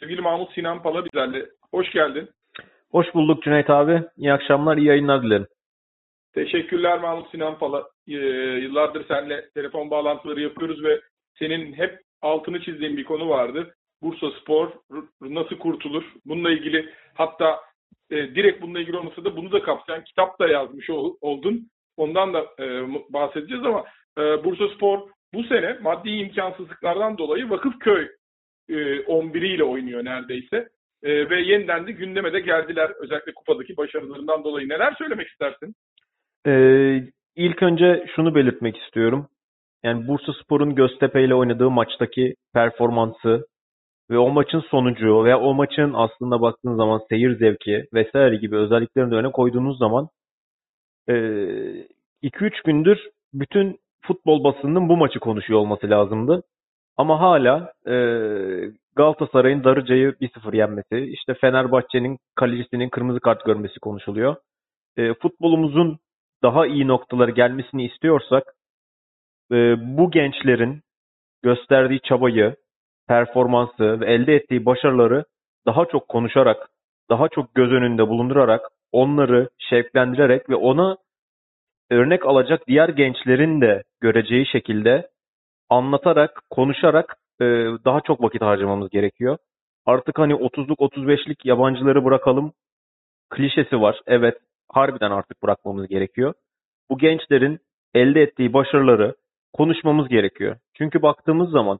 Sevgili Mahmut Sinan Pala bizlerle. Hoş geldin. Hoş bulduk Cüneyt abi. İyi akşamlar, iyi yayınlar dilerim. Teşekkürler Mahmut Sinan Pala. Ee, yıllardır seninle telefon bağlantıları yapıyoruz ve senin hep altını çizdiğin bir konu vardı. Bursa Spor nasıl kurtulur? Bununla ilgili hatta e, direkt bununla ilgili olmasa da bunu da kapsayan kitap da yazmış ol, oldun. Ondan da e, bahsedeceğiz ama e, Bursa Spor bu sene maddi imkansızlıklardan dolayı Vakıfköy e, 11'iyle oynuyor neredeyse. E, ve yeniden de gündeme de geldiler. Özellikle kupadaki başarılarından dolayı. Neler söylemek istersin? Ee, ilk önce şunu belirtmek istiyorum. Yani Bursa Spor'un Göztepe ile oynadığı maçtaki performansı ve o maçın sonucu veya o maçın aslında baktığın zaman seyir zevki vesaire gibi özelliklerini de öne koyduğunuz zaman 2-3 e, gündür bütün futbol basınının bu maçı konuşuyor olması lazımdı. Ama hala e, Galatasaray'ın Darıca'yı 1-0 yenmesi, işte Fenerbahçe'nin kalecisinin kırmızı kart görmesi konuşuluyor. E, futbolumuzun daha iyi noktaları gelmesini istiyorsak e, bu gençlerin gösterdiği çabayı, performansı ve elde ettiği başarıları daha çok konuşarak, daha çok göz önünde bulundurarak, onları şevklendirerek ve ona örnek alacak diğer gençlerin de göreceği şekilde anlatarak, konuşarak e, daha çok vakit harcamamız gerekiyor. Artık hani 30'luk 35'lik yabancıları bırakalım klişesi var. Evet, harbiden artık bırakmamız gerekiyor. Bu gençlerin elde ettiği başarıları konuşmamız gerekiyor. Çünkü baktığımız zaman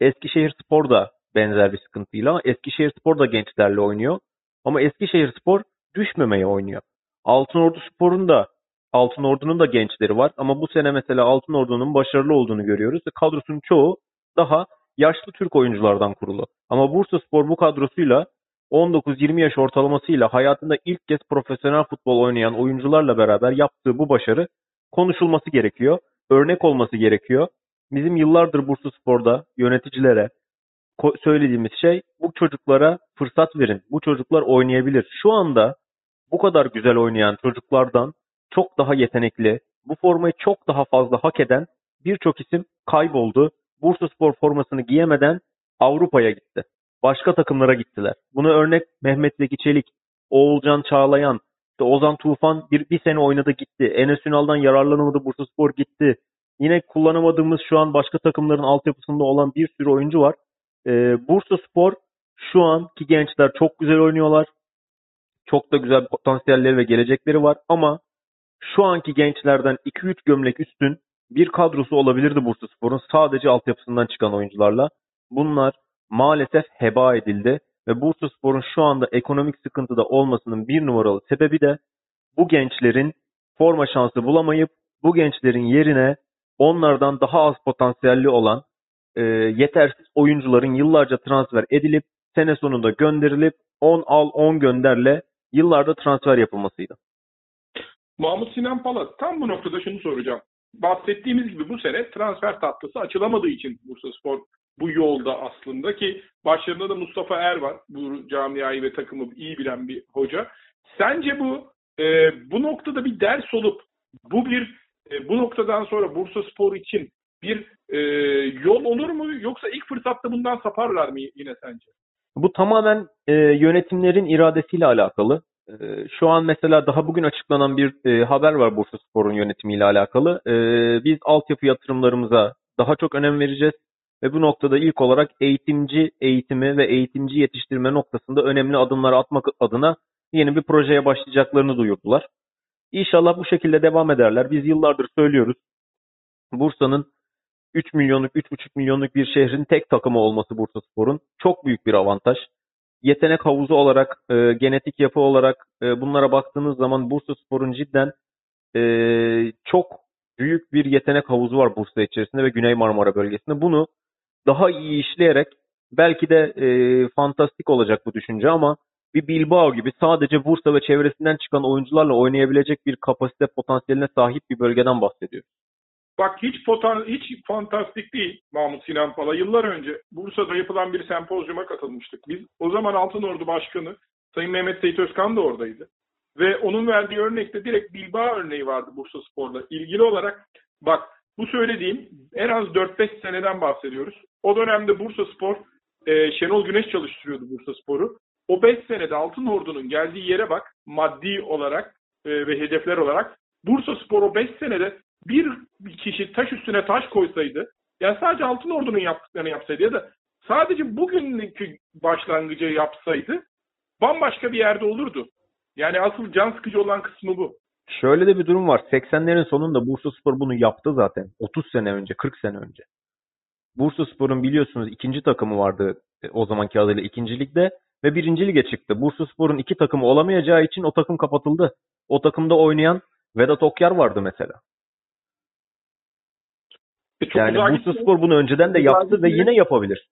Eskişehir Spor da benzer bir sıkıntıyla Eskişehir Spor da gençlerle oynuyor. Ama Eskişehir Spor düşmemeye oynuyor. Altınordu Spor'un da Altın Ordu'nun da gençleri var ama bu sene mesela Altın Ordu'nun başarılı olduğunu görüyoruz kadrosunun çoğu daha yaşlı Türk oyunculardan kurulu. Ama Bursa Spor bu kadrosuyla 19-20 yaş ortalamasıyla hayatında ilk kez profesyonel futbol oynayan oyuncularla beraber yaptığı bu başarı konuşulması gerekiyor. Örnek olması gerekiyor. Bizim yıllardır Bursa Spor'da yöneticilere söylediğimiz şey bu çocuklara fırsat verin. Bu çocuklar oynayabilir. Şu anda bu kadar güzel oynayan çocuklardan çok daha yetenekli, bu formayı çok daha fazla hak eden birçok isim kayboldu. Bursa Spor formasını giyemeden Avrupa'ya gitti. Başka takımlara gittiler. Bunu örnek Mehmet Zeki Oğulcan Çağlayan, işte Ozan Tufan bir, bir sene oynadı gitti. Enes Ünal'dan yararlanamadı Bursa Spor gitti. Yine kullanamadığımız şu an başka takımların altyapısında olan bir sürü oyuncu var. Ee, Bursa Spor şu anki gençler çok güzel oynuyorlar. Çok da güzel potansiyelleri ve gelecekleri var ama şu anki gençlerden 2-3 gömlek üstün bir kadrosu olabilirdi Bursa Spor'un sadece altyapısından çıkan oyuncularla. Bunlar maalesef heba edildi ve Bursa Spor'un şu anda ekonomik sıkıntıda olmasının bir numaralı sebebi de bu gençlerin forma şansı bulamayıp bu gençlerin yerine onlardan daha az potansiyelli olan e, yetersiz oyuncuların yıllarca transfer edilip sene sonunda gönderilip 10 al 10 gönderle yıllarda transfer yapılmasıydı. Mahmut Sinan Pala tam bu noktada şunu soracağım. Bahsettiğimiz gibi bu sene transfer tatlısı açılamadığı için Bursa Spor bu yolda aslında ki başlarında da Mustafa Er var. Bu camiayı ve takımı iyi bilen bir hoca. Sence bu e, bu noktada bir ders olup bu bir e, bu noktadan sonra Bursa Spor için bir e, yol olur mu yoksa ilk fırsatta bundan saparlar mı yine sence? Bu tamamen e, yönetimlerin iradesiyle alakalı. Ee, şu an mesela daha bugün açıklanan bir e, haber var Bursa Spor'un yönetimiyle alakalı. E, biz altyapı yatırımlarımıza daha çok önem vereceğiz ve bu noktada ilk olarak eğitimci eğitimi ve eğitimci yetiştirme noktasında önemli adımlar atmak adına yeni bir projeye başlayacaklarını duyurdular. İnşallah bu şekilde devam ederler. Biz yıllardır söylüyoruz. Bursa'nın 3 milyonluk, 3,5 milyonluk bir şehrin tek takımı olması Bursa Spor'un çok büyük bir avantaj yetenek havuzu olarak, e, genetik yapı olarak e, bunlara baktığınız zaman Bursa Spor'un cidden e, çok büyük bir yetenek havuzu var Bursa içerisinde ve Güney Marmara bölgesinde. Bunu daha iyi işleyerek belki de e, fantastik olacak bu düşünce ama bir Bilbao gibi sadece Bursa ve çevresinden çıkan oyuncularla oynayabilecek bir kapasite potansiyeline sahip bir bölgeden bahsediyoruz. Bak hiç potan, hiç fantastik değil Mahmut Sinan Pala. Yıllar önce Bursa'da yapılan bir sempozyuma katılmıştık. Biz o zaman Altın Ordu Başkanı Sayın Mehmet Seyit Özkan da oradaydı. Ve onun verdiği örnekte direkt Bilbao örneği vardı Bursa Spor'la. ilgili olarak bak bu söylediğim en az 4-5 seneden bahsediyoruz. O dönemde Bursa Spor e, Şenol Güneş çalıştırıyordu Bursa Spor'u. O 5 senede Altın Ordu'nun geldiği yere bak maddi olarak e, ve hedefler olarak Bursa Spor o 5 senede bir kişi taş üstüne taş koysaydı yani sadece Altın Ordu'nun yaptıklarını yapsaydı ya da sadece bugünkü başlangıcı yapsaydı bambaşka bir yerde olurdu. Yani asıl can sıkıcı olan kısmı bu. Şöyle de bir durum var. 80'lerin sonunda Bursaspor bunu yaptı zaten. 30 sene önce, 40 sene önce. Bursaspor'un biliyorsunuz ikinci takımı vardı e, o zamanki adıyla ikinci ligde ve birinci lige çıktı. Bursaspor'un iki takımı olamayacağı için o takım kapatıldı. O takımda oynayan Vedat Okyar vardı mesela. E çok Yani Bursaspor gitme. bunu önceden de Çok yaptı ve yine yapabilir.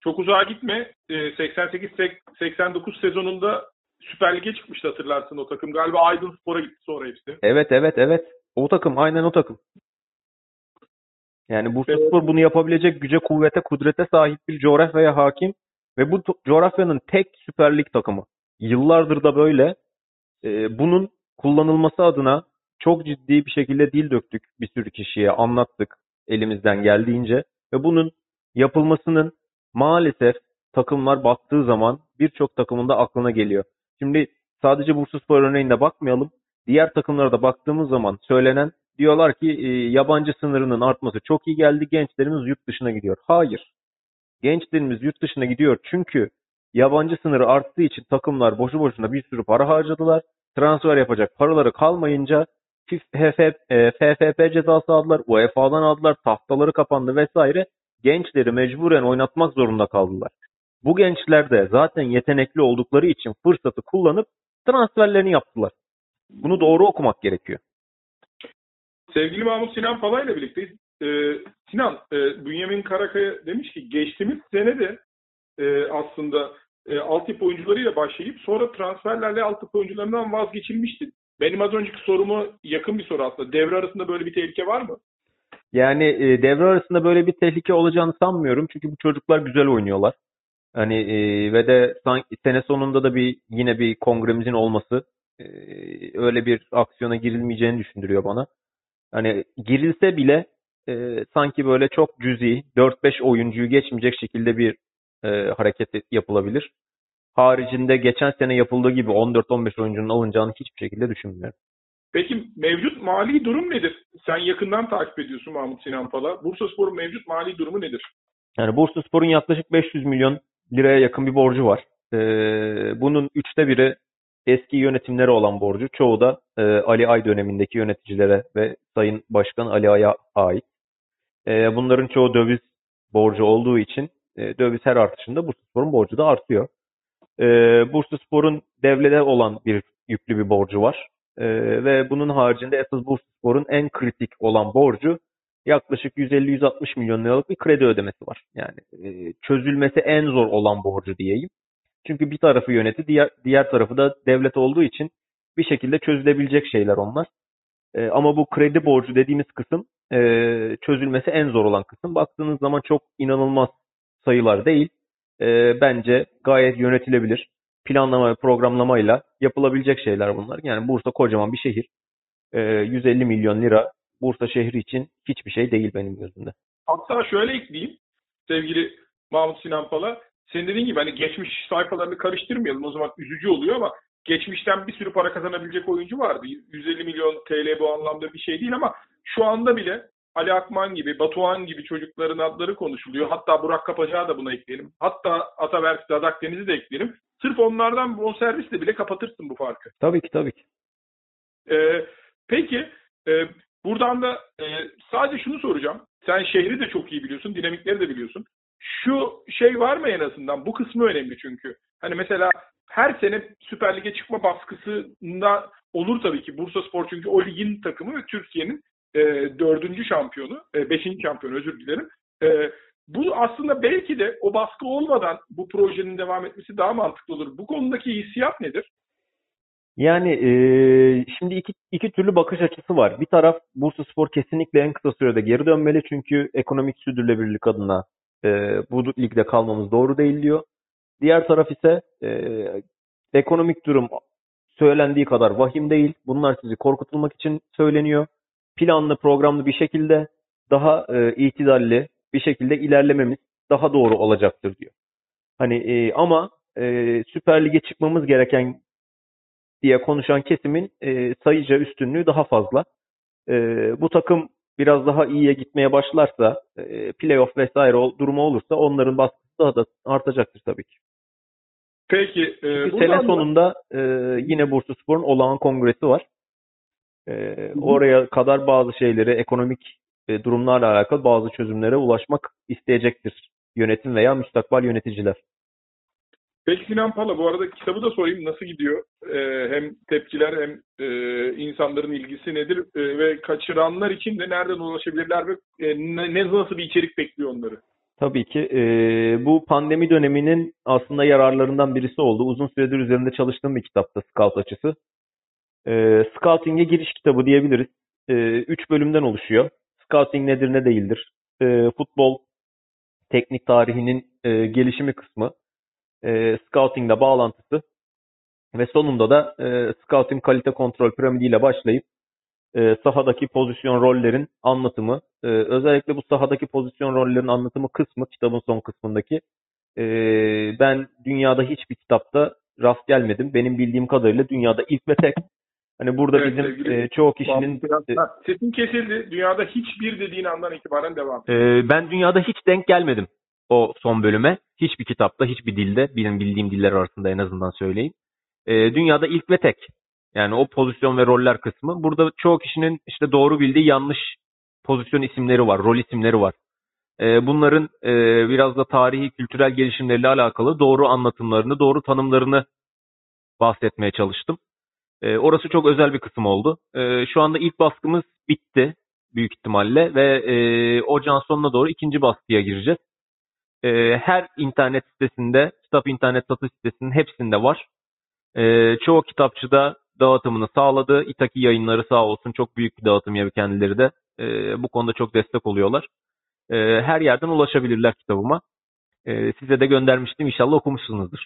Çok uzağa gitme. E, 88-89 sezonunda Süper Lig'e çıkmıştı hatırlarsın o takım. Galiba Aydın Spor'a gitti sonra hepsi. Evet evet evet. O takım aynen o takım. Yani Bursaspor bunu yapabilecek güce, kuvvete, kudrete sahip bir coğrafyaya hakim ve bu coğrafyanın tek Süper Lig takımı. Yıllardır da böyle. Ee, bunun kullanılması adına çok ciddi bir şekilde dil döktük bir sürü kişiye, anlattık elimizden geldiğince ve bunun yapılmasının maalesef takımlar baktığı zaman birçok takımın da aklına geliyor. Şimdi sadece Bursaspor örneğinde bakmayalım. Diğer takımlara da baktığımız zaman söylenen diyorlar ki e, yabancı sınırının artması çok iyi geldi. Gençlerimiz yurt dışına gidiyor. Hayır. Gençlerimiz yurt dışına gidiyor çünkü yabancı sınırı arttığı için takımlar boşu boşuna bir sürü para harcadılar. Transfer yapacak paraları kalmayınca FFP cezası aldılar. UEFA'dan aldılar. Tahtaları kapandı vesaire. Gençleri mecburen oynatmak zorunda kaldılar. Bu gençler de zaten yetenekli oldukları için fırsatı kullanıp transferlerini yaptılar. Bunu doğru okumak gerekiyor. Sevgili Mahmut Sinan Pala ile birlikteyiz. Ee, Sinan, e, Bünyamin Karakaya demiş ki geçtiğimiz sene de e, aslında e, altyapı oyuncularıyla başlayıp sonra transferlerle altyapı oyuncularından vazgeçilmişti. Benim az önceki soruma yakın bir soru aslında. Devre arasında böyle bir tehlike var mı? Yani e, devre arasında böyle bir tehlike olacağını sanmıyorum. Çünkü bu çocuklar güzel oynuyorlar. Hani e, ve de sanki sene sonunda da bir yine bir kongremizin olması e, öyle bir aksiyona girilmeyeceğini düşündürüyor bana. Hani girilse bile e, sanki böyle çok cüzi 4-5 oyuncuyu geçmeyecek şekilde bir e, hareket yapılabilir. Haricinde geçen sene yapıldığı gibi 14-15 oyuncunun alınacağını hiçbir şekilde düşünmüyorum. Peki mevcut mali durum nedir? Sen yakından takip ediyorsun Mahmut Sinan Pala. Bursaspor'un mevcut mali durumu nedir? Yani Bursaspor'un yaklaşık 500 milyon liraya yakın bir borcu var. Ee, bunun üçte biri eski yönetimlere olan borcu. Çoğu da e, Ali Ay dönemindeki yöneticilere ve Sayın Başkan Ali Ay'a ait. Ee, bunların çoğu döviz borcu olduğu için e, döviz her artışında Bursaspor'un borcu da artıyor. Ee, Bursaspor'un devlete olan bir yüklü bir borcu var. Ee, ve bunun haricinde esas Bursaspor'un en kritik olan borcu yaklaşık 150-160 milyon liralık bir kredi ödemesi var. Yani e, çözülmesi en zor olan borcu diyeyim. Çünkü bir tarafı yöneti, diğer diğer tarafı da devlet olduğu için bir şekilde çözülebilecek şeyler onlar. E, ama bu kredi borcu dediğimiz kısım e, çözülmesi en zor olan kısım. Baktığınız zaman çok inanılmaz sayılar değil. E, bence gayet yönetilebilir. Planlama ve programlamayla yapılabilecek şeyler bunlar. Yani Bursa kocaman bir şehir. E, 150 milyon lira Bursa şehri için hiçbir şey değil benim gözümde. Hatta şöyle ekleyeyim sevgili Mahmut Sinan Pala. Senin dediğin gibi hani geçmiş sayfalarını karıştırmayalım o zaman üzücü oluyor ama geçmişten bir sürü para kazanabilecek oyuncu vardı. 150 milyon TL bu anlamda bir şey değil ama şu anda bile Ali Akman gibi, Batuhan gibi çocukların adları konuşuluyor. Hatta Burak Kapacak'ı da buna ekleyelim. Hatta Ataberk Dadak Deniz'i de ekleyelim. Sırf onlardan bonservisle bile kapatırsın bu farkı. Tabii ki tabii ki. Ee, peki e, buradan da e, sadece şunu soracağım. Sen şehri de çok iyi biliyorsun, dinamikleri de biliyorsun. Şu şey var mı en azından? Bu kısmı önemli çünkü. Hani mesela her sene Süper Lig'e çıkma baskısında olur tabii ki. Bursa Spor çünkü o ligin takımı ve Türkiye'nin e, dördüncü şampiyonu, e, beşinci şampiyonu özür dilerim. E, bu aslında belki de o baskı olmadan bu projenin devam etmesi daha mantıklı olur. Bu konudaki hissiyat nedir? Yani e, şimdi iki, iki türlü bakış açısı var. Bir taraf Bursaspor kesinlikle en kısa sürede geri dönmeli çünkü ekonomik sürdürülebilirlik adına e, bu ligde kalmamız doğru değil diyor. Diğer taraf ise e, ekonomik durum söylendiği kadar vahim değil. Bunlar sizi korkutulmak için söyleniyor. Planlı programlı bir şekilde daha e, itidalli bir şekilde ilerlememiz daha doğru olacaktır diyor. Hani e, ama e, Süper Lig'e çıkmamız gereken diye konuşan kesimin e, sayıca üstünlüğü daha fazla. E, bu takım biraz daha iyiye gitmeye başlarsa, e, playoff vesaire ol, durumu olursa onların baskısı daha da artacaktır tabii ki. Peki. E, Çünkü sene sonunda e, yine Bursaspor'un olağan kongresi var. E, oraya kadar bazı şeyleri, ekonomik e, durumlarla alakalı bazı çözümlere ulaşmak isteyecektir yönetim veya müstakbel yöneticiler. Peki Sinan Pala bu arada kitabı da sorayım nasıl gidiyor? Ee, hem tepkiler hem e, insanların ilgisi nedir e, ve kaçıranlar için de nereden ulaşabilirler ve e, ne, nasıl bir içerik bekliyor onları? Tabii ki. E, bu pandemi döneminin aslında yararlarından birisi oldu. Uzun süredir üzerinde çalıştığım bir kitapta Scout açısı. E, Scouting'e giriş kitabı diyebiliriz. E, üç bölümden oluşuyor. Scouting nedir ne değildir? E, futbol teknik tarihinin e, gelişimi kısmı e, scouting'le bağlantısı ve sonunda da e, scouting kalite kontrol piramidiyle başlayıp e, sahadaki pozisyon rollerin anlatımı, e, özellikle bu sahadaki pozisyon rollerin anlatımı kısmı kitabın son kısmındaki e, ben dünyada hiçbir kitapta rast gelmedim. Benim bildiğim kadarıyla dünyada ilk ve tek. Hani burada Evet, bizim sevgili e, çoğu kişinin Biraz- e, Ha, Sesin kesildi. Dünyada hiçbir dediğin andan itibaren devam. Ee, ben dünyada hiç denk gelmedim o son bölüme. Hiçbir kitapta, hiçbir dilde, benim bildiğim diller arasında en azından söyleyeyim. Ee, dünyada ilk ve tek. Yani o pozisyon ve roller kısmı. Burada çoğu kişinin işte doğru bildiği yanlış pozisyon isimleri var, rol isimleri var. Ee, bunların e, biraz da tarihi, kültürel gelişimleriyle alakalı doğru anlatımlarını, doğru tanımlarını bahsetmeye çalıştım. Ee, orası çok özel bir kısım oldu. Ee, şu anda ilk baskımız bitti büyük ihtimalle ve e, ocağın sonuna doğru ikinci baskıya gireceğiz. E, her internet sitesinde, kitap internet satış sitesinin hepsinde var. E, çoğu kitapçıda dağıtımını sağladı. İtaki yayınları sağ olsun çok büyük bir dağıtım yapıyor kendileri de. E, bu konuda çok destek oluyorlar. E, her yerden ulaşabilirler kitabıma. E, size de göndermiştim. İnşallah okumuşsunuzdur.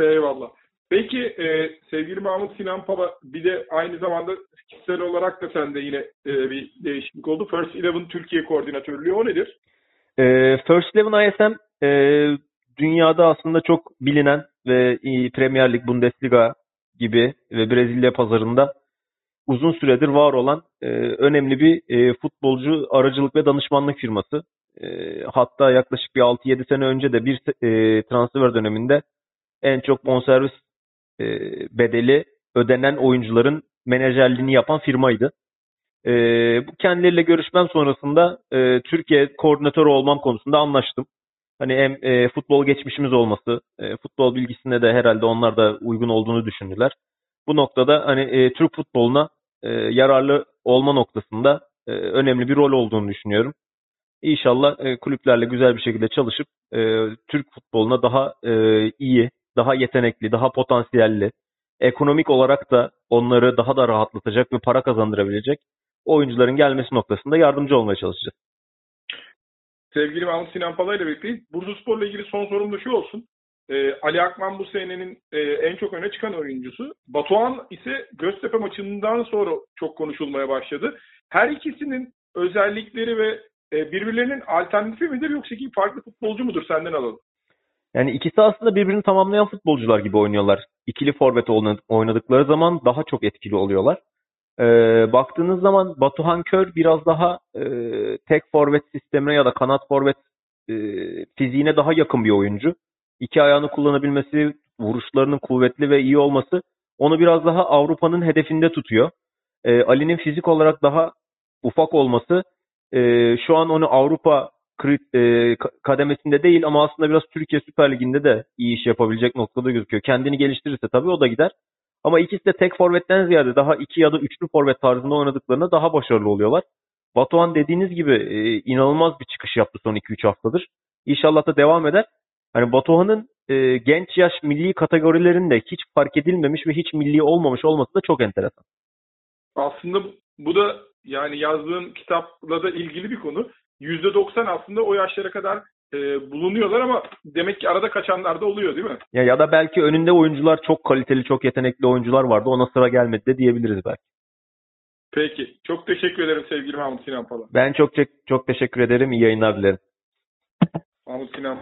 Eyvallah. Peki e, sevgili Mahmut Sinan Pala bir de aynı zamanda kişisel olarak da sende yine e, bir değişiklik oldu. First Eleven Türkiye Koordinatörlüğü o nedir? E, First Eleven ISM e, dünyada aslında çok bilinen ve Premier Lig, Bundesliga gibi ve Brezilya pazarında uzun süredir var olan e, önemli bir e, futbolcu aracılık ve danışmanlık firması. E, hatta yaklaşık bir 6-7 sene önce de bir e, transfer döneminde en çok bonservis e, bedeli ödenen oyuncuların menajerliğini yapan firmaydı. E, kendileriyle görüşmem sonrasında e, Türkiye koordinatörü olmam konusunda anlaştım. Hani hem e, futbol geçmişimiz olması, futbol bilgisine de herhalde onlar da uygun olduğunu düşündüler. Bu noktada hani Türk futboluna yararlı olma noktasında önemli bir rol olduğunu düşünüyorum. İnşallah kulüplerle güzel bir şekilde çalışıp Türk futboluna daha iyi, daha yetenekli, daha potansiyelli, ekonomik olarak da onları daha da rahatlatacak ve para kazandırabilecek oyuncuların gelmesi noktasında yardımcı olmaya çalışacağız. Sevgili Mahmut Sinan Pala ile birlikteyiz. Bursaspor'la ilgili son sorum da şu olsun. E, Ali Akman bu senenin e, en çok öne çıkan oyuncusu. Batuhan ise Göztepe maçından sonra çok konuşulmaya başladı. Her ikisinin özellikleri ve e, birbirlerinin alternatifi midir yoksa iki farklı futbolcu mudur senden alalım. Yani ikisi aslında birbirini tamamlayan futbolcular gibi oynuyorlar. İkili forvet oynadıkları zaman daha çok etkili oluyorlar. Ee, baktığınız zaman Batuhan Kör biraz daha e, tek forvet sistemine ya da kanat forvet e, fiziğine daha yakın bir oyuncu. İki ayağını kullanabilmesi, vuruşlarının kuvvetli ve iyi olması onu biraz daha Avrupa'nın hedefinde tutuyor. E, Ali'nin fizik olarak daha ufak olması e, şu an onu Avrupa e, kademesinde değil ama aslında biraz Türkiye Süper Ligi'nde de iyi iş yapabilecek noktada gözüküyor. Kendini geliştirirse tabii o da gider. Ama ikisi de tek forvetten ziyade daha iki ya da üçlü forvet tarzında oynadıklarında daha başarılı oluyorlar. Batuhan dediğiniz gibi e, inanılmaz bir çıkış yaptı son 2-3 haftadır. İnşallah da devam eder. Hani Batuhan'ın e, genç yaş milli kategorilerinde hiç fark edilmemiş ve hiç milli olmamış olması da çok enteresan. Aslında bu da yani yazdığın kitapla da ilgili bir konu. %90 aslında o yaşlara kadar e, bulunuyorlar ama demek ki arada kaçanlar da oluyor değil mi? Ya, ya da belki önünde oyuncular çok kaliteli, çok yetenekli oyuncular vardı. Ona sıra gelmedi de diyebiliriz belki. Peki. Çok teşekkür ederim sevgili Mahmut Sinan Pala. Ben çok çok teşekkür ederim. İyi yayınlar dilerim. Mahmut Sinan